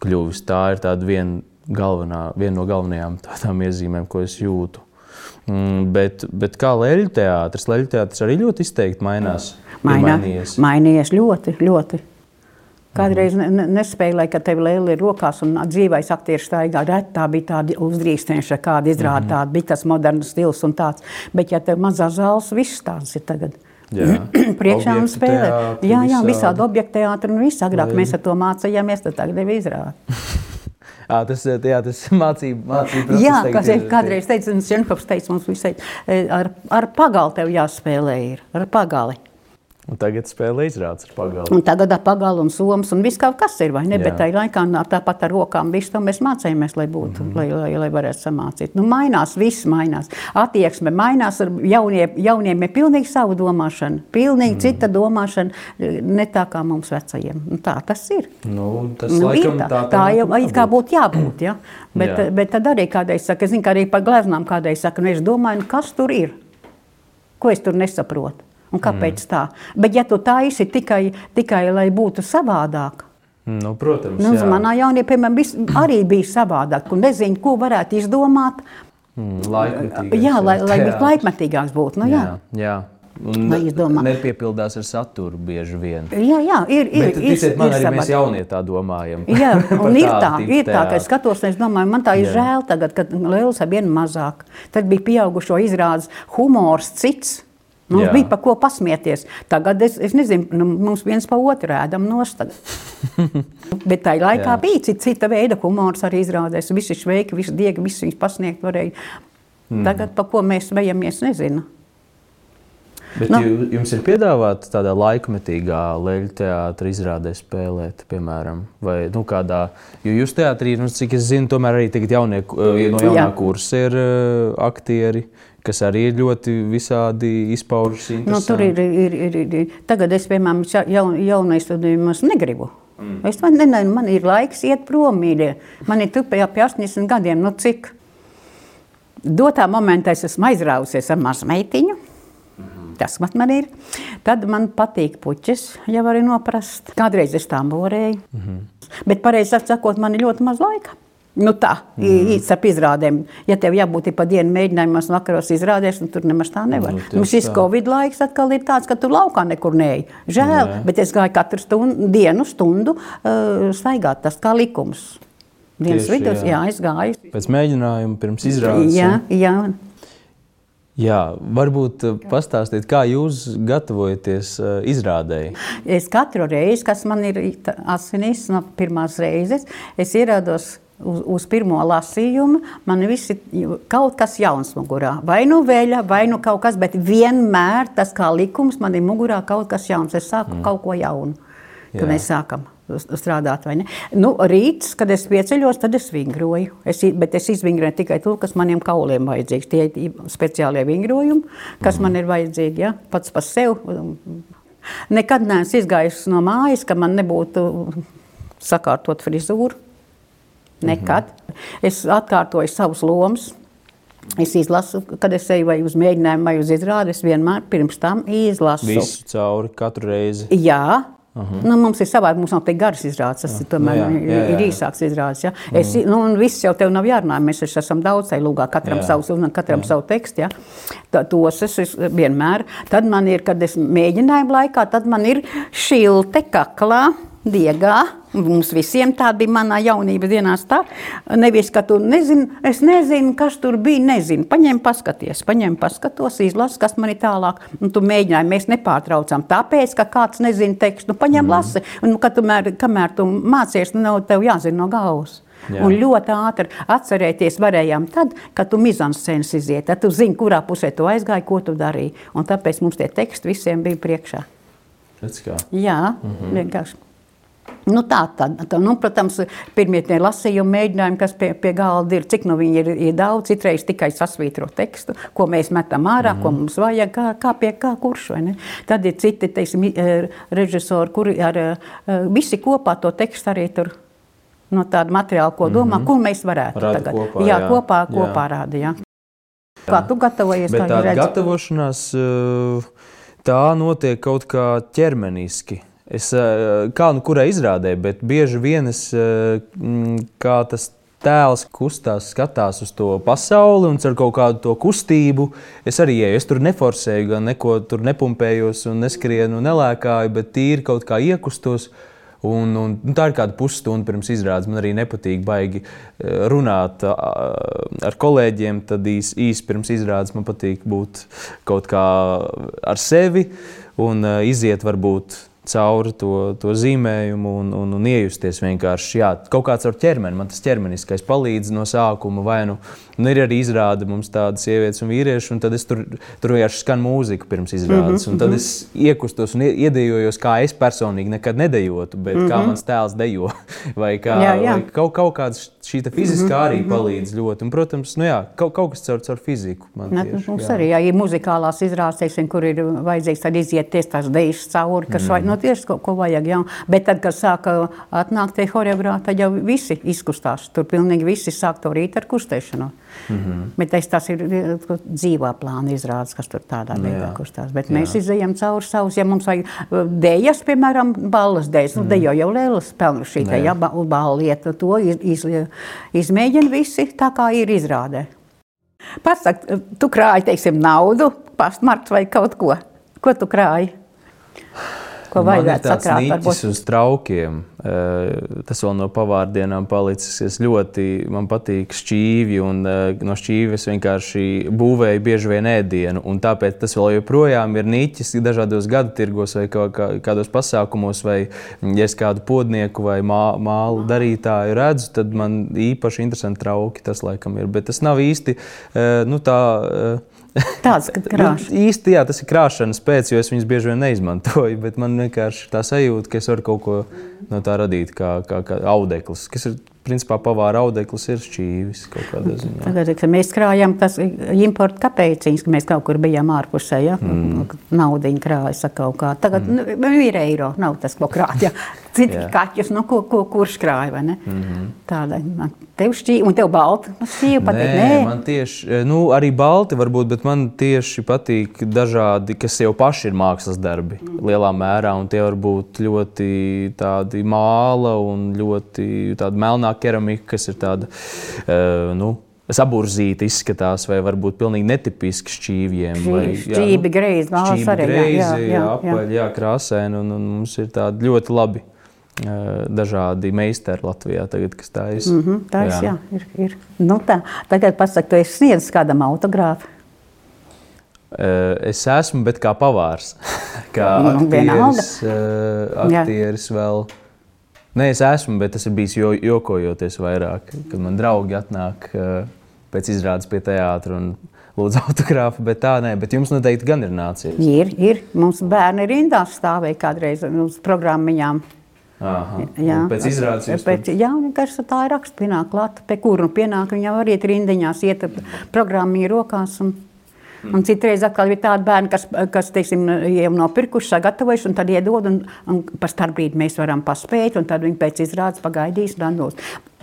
kļuvis. Tā ir tāda viena, galvenā, viena no galvenajām tādām iezīmēm, ko es jūtu. Mm, bet, bet kā leļu teātris, leļu teātris arī ļoti izteikti mainās. ir
Mainā,
mainījies.
mainījies ļoti, ļoti. Kādreiz ne, ne, nespēlēja, ka tev lēli ir rokās un dzīvais aktieris staigā. Ret, Tā bija tāda uzdrīkstēšana, kāda izrāda, mm -hmm. tāda bija tas moderns stils un tāds. Bet, ja tev mazā zāles, viss tāds ir tagad. Priekšā
Objektu
spēlē. Jā, jā,
visādi.
visādi objekti teātri un viss agrāk. Mēs ar to mācījāmies, tad tagad jau izrāda.
Tas ir jā, tas mācību, mācību process.
Jā, kas
ir-
kādreiz teica, un Šenkovs teica mums visai, ar, ar pagali tev jāspēlē ir, ar pagali.
Un tagad spēlē izrādes ar pagalmu.
Un tagad ar pagalu un somas un viss kaut kas ir, vai ne?
Jā.
Bet tajā laikā tāpat ar rokām visu to mēs mācījāmies, lai būtu, mm -hmm. lai, lai, lai varētu samācīt. Nu, mainās, viss mainās. Attieksme mainās, jaunie, jauniem ir pilnīgi savu domāšanu, pilnīgi mm. cita domāšana, ne tā kā mums vecajiem. Nu, tā tas ir.
Nu, tas
Nu, ir
laikam
tā,
tā,
tā jau it kā būtu jābūt. Ja? Bet,
Jā.
bet tad arī kādreiz saka, es zinu, ka arī par gleznām kādreiz saka, nu, es domāju, nu, kas tur ir, ko es tur nesaprotu. Un kāpēc mm. tā? Bet, ja tu taisi tikai, tikai lai būtu savādāk,
Nu, protams,
nu, manā jaunībā, piemēram, vis- arī bija savādāk, un nezinu, ko varētu izdomāt.
Mm,
Jā, lai, lai būtu laikmetīgāks būtu. Nu, jā.
jā, jā. Un nepiepildās ar saturu bieži vien.
Jā, jā, ir. ir,
Bet, ticiet, man
ir
arī mēs
savādi.
jaunie tā domājam.
Jā, un ir tā, ir tā, ka es skatos, es domāju, man tā ir
Jā.
žēl tagad, kad Lielas ar vienu mazāk. Tad bija pieaugušo izrādes humors cits. Mums
Jā.
bija par ko pasmieties. Tagad es, es nezinu, nu, mums viens pa otru ēdam nostāda. Bet tajā laikā
Jā.
bija cita, cita veida humors arī izrādēs. Visi šveiki, visi diegi, visi viņus pasniegt varēja.
Mhm.
Tagad, pa ko mēs vejamies, nezinu.
Bet
Nu.
jums ir piedāvāta tāda laikmetīgā leļu teātris izrādē spēlēt, piemēram, vai nu, kādā. Jo jūs teātrī, nu, cik es zinu, tomēr arī tagad jaunie, eh, no jaunā
Jā.
kursa ir uh, aktieri, kas arī ir ļoti visādi izpaužas.
Nu, tur ir, ir, ir, ir. Tagad es, piemēram, jaun, jaunais studējumos negribu. Mm. Es man, nezinu, man ir laiks iet prom, mīļie. Man ir tupi ap 80 gadiem. Nu, cik dotā momentā es esmu aizrāvusies ar mazu meitiņu. Tas man, man ir. Tad man patīk puķis, ja var noprast. Kādreiz es tam borēju. Mm -hmm. Bet, pareizi sakot, man ir ļoti maz laika. Nu tā, mm -hmm. īstenībā izrādēm. Ja tev jābūt pa dienu mēģinājumos, vakaros izrādēs, nu, tur nemaz tā nevar.
Nu,
Nu, šis
tā.
Covid laiks atkal ir tāds, ka tu laukā nekur neej. Žēl,
Jā.
bet es gāju katru stundu, dienu, stundu uh, staigāt. Tas kā likums. Dienas vidus,
jā.
jā, es gāju.
Pēc mēģinājuma, pirms izrādes.
Jā, jā.
Jā, varbūt uh, pastāstīt, kā jūs gatavojaties uh, izrādēji.
Es katru reizi, kas man ir asinīs no pirmās reizes, es ierados uz, uz pirmo lasījumu. Man viss ir kaut kas jauns mugurā. Vai nu veļa, vai nu kaut kas, bet vienmēr tas kā likums man ir mugurā kaut kas jauns. Es sāku mm. kaut ko jaunu, kad
Jā.
mēs sākam strādāt. Nu, rīts, kad es pieceļos, tad es vingroju. Es, bet es izvingroju tikai to, kas maniem kauliem vajadzīgs. Tie ir speciālie vingrojumi, kas man ir vajadzīgi ja? pats par sevi. Nekad neesmu izgājis no mājas, ka man nebūtu sakārtot frizūru. Nekad. Es atkārtoju savus lomas. Es izlasu, kad es eju vai uz mēģinājumu, vai uz izrādi. Es vienmēr pirms tam izlasu.
Visu cauri, katru reizi.
Jā. Uh -huh. nu, mums ir savādi, mums nav tik garas izrādes. Tas ir, tomēr,
nu jā,
ir,
jā, jā.
ir īsāks izrādes. Ja? Es, nu, un viss jau tev nav jārunā. Mēs taču esam daudz tajā lūgā, katram
Jā.
savs un katram savu tekstu. Ja? Tā, tos es, es vienmēr. Tad man ir, kad es mēģināju laikā, tad man ir šilte kaklā. Diegā. Mums visiem tā bija manā jaunības dienās. Tā. Nevis, ka tu nezini, es nezinu, kas tur bija. Nezinu. Paņem, paskaties, paņem, paskatos, izlasi, kas man ir tālāk. Un tu mēģināji, mēs nepārtraucam. Tāpēc, ka kāds nezina tekstu, nu, paņem, mm. lasi. Un, kad tu, mēr, kamēr tu mācies, nu, nav tev jāzina no galvas.
Jā.
Un ļoti ātri atcerēties varējām tad, kad tu mizanscēnas iziet. Tad tu zini, kurā pusē tu aizgāji, ko tu darīji. Un tāpēc mums tie teksti visiem bija priekšā. Jā, mm -hmm. vienkārši. Nu tā, tā, tā, nu, protams, pirmie tie lasījumi, mēģinājumi, kas pie, pie galda ir, cik nu viņi ir, ir daudz, citreiz tikai sasvītro tekstu, ko mēs metam ārā, mm ko mums vajag, kā, kā pie kā kurš. vai ne? Tad ir citi teiksim, eh, režisori, kuri ar eh, visi kopā to tekstu arī tur. No tāda materiāla, ko domā, mm -hmm. kur mēs varētu
Rada
tagad.
kopā,
jā,
jā.
kopā,
Jā.
kopā rāda. Jā. Kā tu gatavojies?
Bet tā gatavošanās uh, tā notiek kaut kā ķermeniski. Es, uh, kā nu kurai izrādē, bet bieži vien es, uh, mm, kā tas tēls kustās, skatās uz to pasauli un ar kaut kādu to kustību. Es arī eju, es tur neforsēju, gan neko tur nepumpējos un neskrienu, nelēkāju, bet tīri kaut kā iekustos. Un, un, nu, tā ir kāda pusstunda pirms izrādes. Man arī nepatīk baigi eh, runāt ar kolēģiem. Tad īsi īs pirms izrādes man patīk būt kaut kā ar sevi un iziet varbūt cauri to, to zīmējumu un, un, un iejusties vienkārši. Jā, kaut kāds ar ķermeni, man tas ķermeniskais palīdz no sākuma. Vai nu, nu ir arī izrāde mums tādas sievietes un vīrieši, un tad es tur, tur vienkārši skan mūzika pirms izrādes. Un tad es iekustos un ie- iedejojos, kā es personīgi nekad nedejotu, bet mm -hmm. kā mans tēls dejo. Vai, kā,
Jā, jā.
vai kaut, kaut kāda šī fiziskā arī palīdz ļoti. Un, protams, nu jā, kaut, kaut kas caur, caur fiziku.
Ne,
tieši,
mums
jā.
arī ja ir muzikālās izrādes, kur ir vajadzīgs tad izieties tās dejas cauri, kas mm. vajag, no tieši ko, ko vajag. Jā. Bet tad, kad sāka atnākt tie horeogrāfi, tad jau visi izkustās. Tur pilnīgi visi sāk to rīt ar kustēšanu. Mm -hmm. Bet es, tas ir dzīvā plāna izrādes, kas tur tādā veidā
jā.
kustās. Bet mēs izējām cauri savus, ja mums vajag eh, dējas, piemēram, ballas dējas, nu dejo jau lielas pelnušī,
Jā.
tā jā, ba- ballieta, to iz, iz, izmēģina visi tā, kā ir izrādē. Pasaka, tu krāji, teiksim, naudu, pastmarks vai kaut ko. Ko tu krāji? Ko
Man
vajadzētu sakrāt? Varbūt?
uz traukiem. Eh, Tas vēl no pavārdienām palicis. Es ļoti man patīk šķīvi, un eh, no šķīves vienkārši būvēju bieži vien ēdienu. un Tāpēc tas vēl joprojām ir niķis dažādos gadu tirgos vai kā, kā, kādos pasākumos, vai ja es kādu podnieku vai mā, mālu darītāju redzu, tad man īpaši interesanti trauki tas laikam ir. Bet tas nav īsti eh, nu, tā.
Tāds, krāš.
Nu, īsti jā, tas ir krāšanas pēc, jo es viņus bieži vien neizmantoju. Bet man vienkārši tā sajūta, ka es varu kaut ko no tā radīt, kā, kā, kā audeklis. Kas ir principā pavāra audeklis, ir šķīvis kaut kādā ziņā.
Tagad, kad mēs krājām tas importu kapēciņas, ka mēs kaut kur bijām ārpusē, ja? mm. naudiņu krājas kaut kā. Tagad mm. nu, ir eiro, nav tas, ko krāt. Ja? Citi
Jā.
kaķus, nu, ko, ko, kurš krāja, vai ne? Mm -hmm. Tāda, man- tev šķīva, un tev balta. Man šķīva patīk,
Nē,
nē.
man tieši, nu, arī balti varbūt, bet man tieši patīk dažādi, kas jau paši ir mākslas darbi lielā mērā. un Tie var būt ļoti tādi māla un ļoti tāda melnā keramika, kas ir tāda. Uh, nu, Saburzīta izskatās, vai varbūt pilnīgi netipiski šķīviem. jā, nu,
Šķīvi greizi,
šķīvi
arī, jā,
greizi,
jā, jā, jā.
apaļ, jā, krāsaini, un, un mums ir tādi ļoti labi. dažādi meistari Latvijā, tagad, kas tā ir.
Mm -hmm, tā jā. Jā, ir. ir. Nu, tā. Tagad pasaka, tu esi sniedzis kādam autogrāfu.
Es esmu, bet kā pavārs. kā
Nu,
aktieris, aktieris vēl. Nē, es esmu, bet tas ir bijis jo, jokojoties vairāk. Kad man draugi atnāk uh, pēc izrādes pie teātra un lūdzu autogrāfu, bet tā nē, bet jums noteikti gan ir nācies.
Ir, ir. Mums bērni rindā stāvēja kādreiz uz programmiņām.
Aha.
Jā,
pēc izrādes jūs
pēc, jā, vienkārši tā ir raksts, pienāk klāt, pie kura nu pienāk, viņam var iet rindiņās, iet ar programmiņu rokās. Un, un citreiz atkal ir tādi bērni, kas, kas teiksim, jau nopirkuši, sagatavojuši, un tad iedod, un, un par starpbrīdi mēs varam paspēt, un tad viņi pēc izrādes pagaidīs un dos.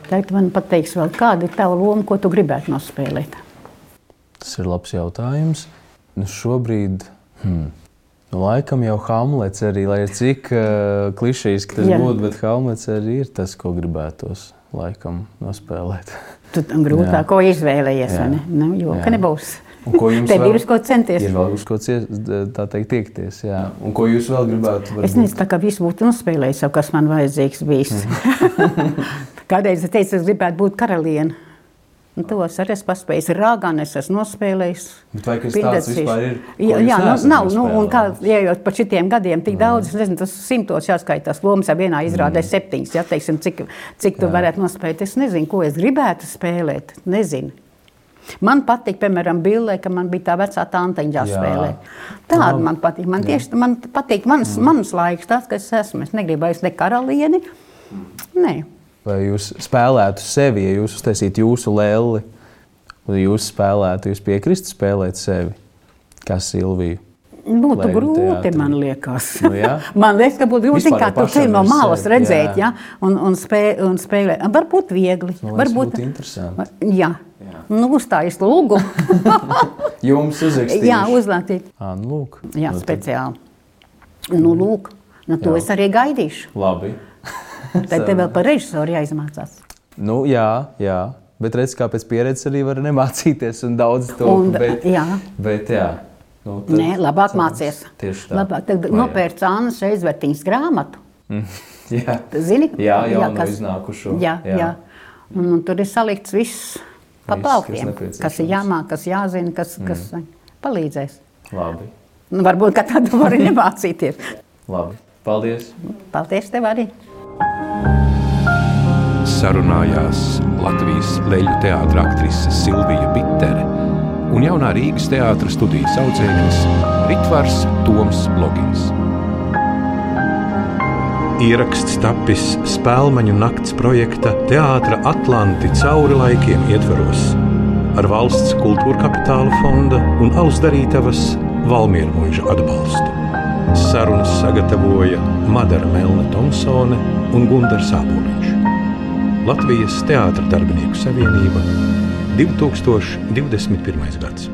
Tagad man pateiks vēl, kāda ir tava loma, ko tu gribētu nospēlēt?
Tas ir labs jautājums. Nu, šobrīd, hmm, nu, laikam jau Hamlets arī, lai ir cik uh, klišejs tas
Jā.
būtu, bet Hamlets arī ir tas, ko gribētos laikam nospēlēt.
Tu grūtāk, ko izvēlējies, vai ne? Nu, jo, ka
Jā.
nebūs.
Un ko jums vēl-
ir uz ko centies.
Ir vēl uz ko teikt, tiekties. Jā. Un ko jūs vēl gribētu?
Es
varbūt?
nezinu, tā kā viss būtu nospēlējis, jau kas man vajadzīgs bijis. Kādreiz es teicu, es gribētu būt karaliene. Un to es arī esmu paspējis. Rāgānu es esmu nospēlējis.
Bet vai kas tāds vispār ir,
Jā, jā nu, nav. Nu, un kā ejot pa šitiem gadiem, tik daudz, es nezinu, tas simtos jāskaitās. Lomas jau vienā izrādē
Mm.
septiņas, jā, teiksim, cik, cik tu varētu nospēlēt. Es nezinu, ko es gribētu spēlēt. Nezinu. Man patīk, piemēram, Billē, ka man bija tā vecā tanteņa jāspēlē. Tāda man patīk. Man tieši man patīk mans,
Mm.
mans laiks, tas, kas es esmu. Es negribu vairs ne karalieni. Nē.
Vai jūs spēlētu sevi, ja jūs uztaisītu jūsu lēli, vai jūs spēlētu, jūs piekristu spēlēt sevi, kā Silviju?
Būtu
Lai
grūti, man liekas.
Nu, jā.
man liekas, ka būtu grūti kā ceļu no malas redzēt,
jā.
ja? un, un, spē, un spēlēt. Varbūt viegli.
Man liekas,
Varbūt
būtu interesanti.
Jā.
Jā.
Nu, uzstājas lūgu.
Jums uzrakstīt.
jā.
À, nu, lūk.
Jā,
Nu, tad
speciāli. Nu, lūk. Nu, to
Jā.
es arī gaidīšu.
Labi.
Tad tev vēl par režisoru jāizmācās.
Nu, jā, jā. Bet redziet, kā pēc pieredzes arī var nemācīties un daudz to
Un,
bet,
jā.
bet, jā. Nu, tad-
Nē, labāk mācies.
Tieši tā.
Labāk. Tad nopērc Annas Reizvertiņas grāmatu.
Jā,
Zini?
jā jau
kas-
iznākušo.
Jā, jā. jā. Un, un tur ir salikts viss pa
kas
plauktiem.
nepieciešams.
Kas ir jāmāk, kas jāzina, kas, kas mm. palīdzēs.
Labi.
Nu, varbūt tādu var arī nemācīties.
Labi. Paldies.
Paldies tev arī!
sarunājās Latvijas leļu teātris aktrise Silvija Bitere un jaunā Rīgas teātris studijas audzēknis Ritvars Toms Logins. Ieraksts tapis Spēlmaņu nakts projekta Teātra Atlanti cauri laikiem ietveros ar valsts kultūra kapitāla fonda un Alus darītavas Valmiera mūža atbalstu. Sarunas sagatavoja Madara Melna Thompsone un Gunārs Sāboliņš. Latvijas Teātras darbinieku savienība 2021. gads.